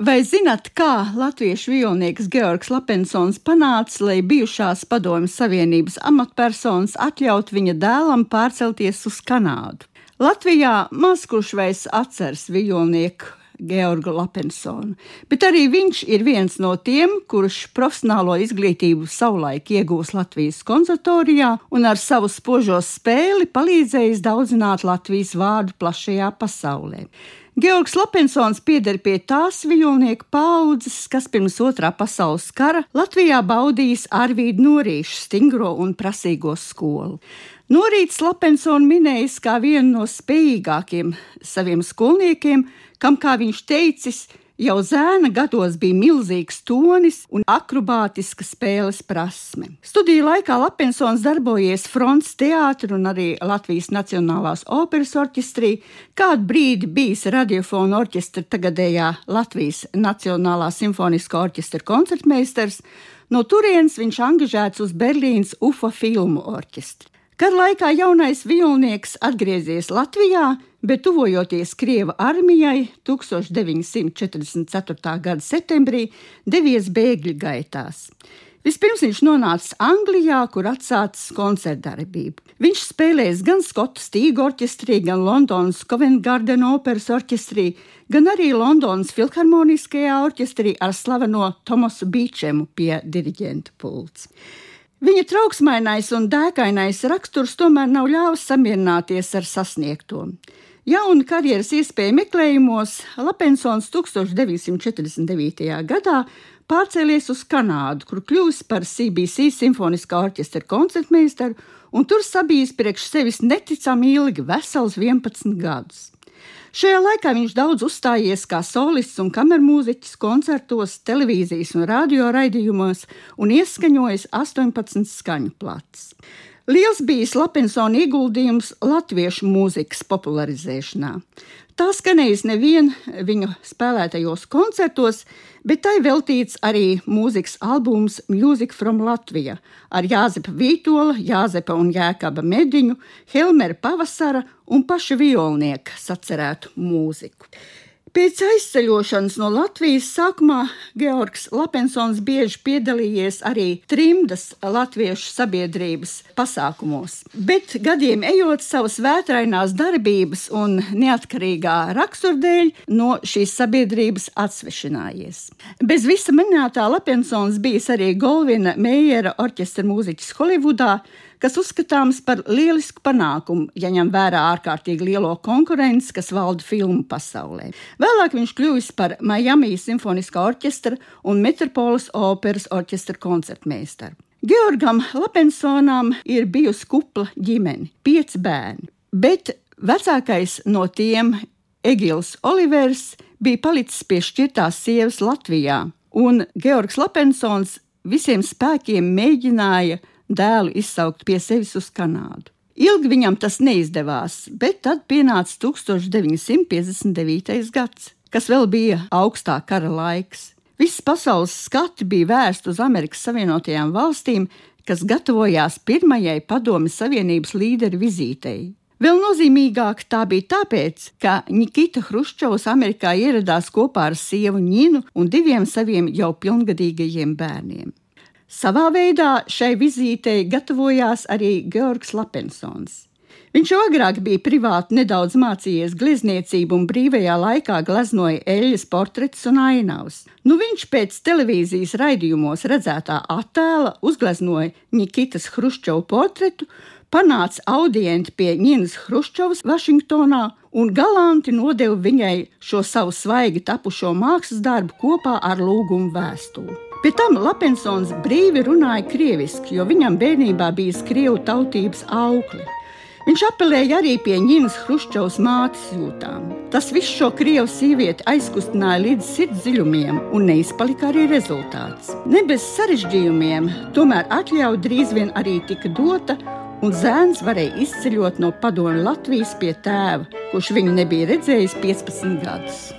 Vai zināt, kā latviešu violnieks Georgs Lapensons panāca, lai bijušās Padomju Savienības amatpersonas atļaut viņa dēlam pārcelties uz Kanādu? Latvijā maz kurš vairs atceras violnieku Georgu Lapensonu, bet arī viņš ir viens no tiem, kurš profesionālo izglītību savulaik iegūs Latvijas konservatorijā un ar savu spožo spēli palīdzējis daudzināt Latvijas vārdu plašajā pasaulē. Georgs Lapensons pieder pie tās viļņnieku paudzes, kas pirms otrā pasaules kara Latvijā baudījis Arvīdu Norīšu stingro un prasīgo skolu. Norīts Lapensons minējis kā vienu no spējīgākiem saviem skolniekiem, kam, kā viņš teicis, Jau zēna gados bija milzīgs tonis un akrobātiska spēles prasme. Studiju laikā Lapensons darbojies fronts teātrī un arī Latvijas Nacionālās operas orķestrī, kādu brīdi bijis radiofona orķestra tagadējā Latvijas Nacionālā simfoniskā orķestra koncertmeistars. No turienes viņš angažēts uz Berlīnas UFO filmu orķestri. Kad laikā jaunais vilnieks atgriezies Latvijā, bet tuvojoties Krieva armijai 1944. gada septembrī devies bēgļu gaitās. Vispirms viņš nonāca Anglijā, kur atsācis koncertdarbību. Viņš spēlējis gan Skotu stīgu orķestrī, gan Londonas Covent Garden operas orķestrī, gan arī Londonas filharmoniskajā orķestrī ar slaveno Tomasu Bīčemu pie diriģenta pults. Viņa trauksmainais un dēkainais raksturs tomēr nav ļāvis samierināties ar sasniegto. Jaunu karjeras iespēju meklējumos Lapensons 1949. gadā pārcēlies uz Kanādu, kur kļuvis par CBC simfoniskā orķestra koncertmeistaru un tur sabijis priekš sevis neticami ilgi, vesels 11 gadus. Šajā laikā viņš daudz uzstājies kā solists un kamermūziķis koncertos, televīzijas un radio raidījumos un ieskaņojis 18 skaņu plats. Liels bija Lapensona ieguldījums latviešu mūzikas popularizēšanā. Tā skanējis nevien viņu spēlētajos koncertos, bet tai veltīts arī mūzikas albums Music from Latvija ar Jāzepa Vītola, Jāzepa un Jēkaba Mediņu, Helmera Pavasara un paša violnieka sacerētu mūziku. Pēc aizceļošanas no Latvijas sākumā Georgs Lapensons bieži piedalījies arī trimdas latviešu sabiedrības pasākumos, bet gadiem ejot savas vētrainās darbības un neatkarīgā rakstura dēļ no šīs sabiedrības atsvešinājies. Bez visa minētā Lapensons bijis arī Golvina Meijera orķestra mūziķis Holivudā, kas uzskatāms par lielisku panākumu, ja ņem vērā ārkārtīgi lielo konkurenci, kas valda filmu pasaulē. Vēlāk viņš kļuvis par Miami Simfoniskā orķestra un Metropolis operas orķestra koncertmeistaru. Georgam Lapensonam ir bijusi kupla ģimene, pieci bērni, bet vecākais no tiem, Egils Olivers, bija palicis pie šķirtās sievas Latvijā, un Georgs Lapensons visiem spēkiem mēģināja dēlu izsaukt pie sevis uz Kanādu. Ilgi viņam tas neizdevās, bet tad pienāca 1959. gads, kas vēl bija augstā kara laiks. Viss pasaules skati bija vērsti uz Amerikas Savienotajām valstīm, kas gatavojās pirmajai Padomju Savienības līderu vizītei. Vēl nozīmīgāk tā bija tāpēc, ka Nikita Hruščovs Amerikā ieradās kopā ar sievu Ninu un diviem saviem jau pilngadīgajiem bērniem. Savā veidā šai vizītei gatavojās arī Georgs Lapensons. Viņš agrāk bija privāti nedaudz mācījies glezniecību un brīvajā laikā gleznoja eļļas portretus un ainavas. Nu viņš pēc televīzijas raidījumos redzētā attēla uzgleznoja Nikitas Hruščova portretu, panāca audienti pie Ņīnas Hruščovas Vašingtonā un galanti nodeva viņai šo savu svaigi tapušo mākslas darbu kopā ar lūgumu vēstuli. Pie tam Lapensons brīvi runāja krieviski, jo viņam bērnībā bija krievu tautības aukli. Viņš apelēja arī pie Ņīnas Hruščovas mātes jūtām. Tas viss šo krievu sievieti aizkustināja līdz sirds dziļumiem, un neizpalika arī rezultāts. Ne bez sarežģījumiem, tomēr atļauja drīz vien arī tika dota, un zēns varēja izceļot no padomu Latvijas pie tēva, kurš viņu nebija redzējis 15 gadus.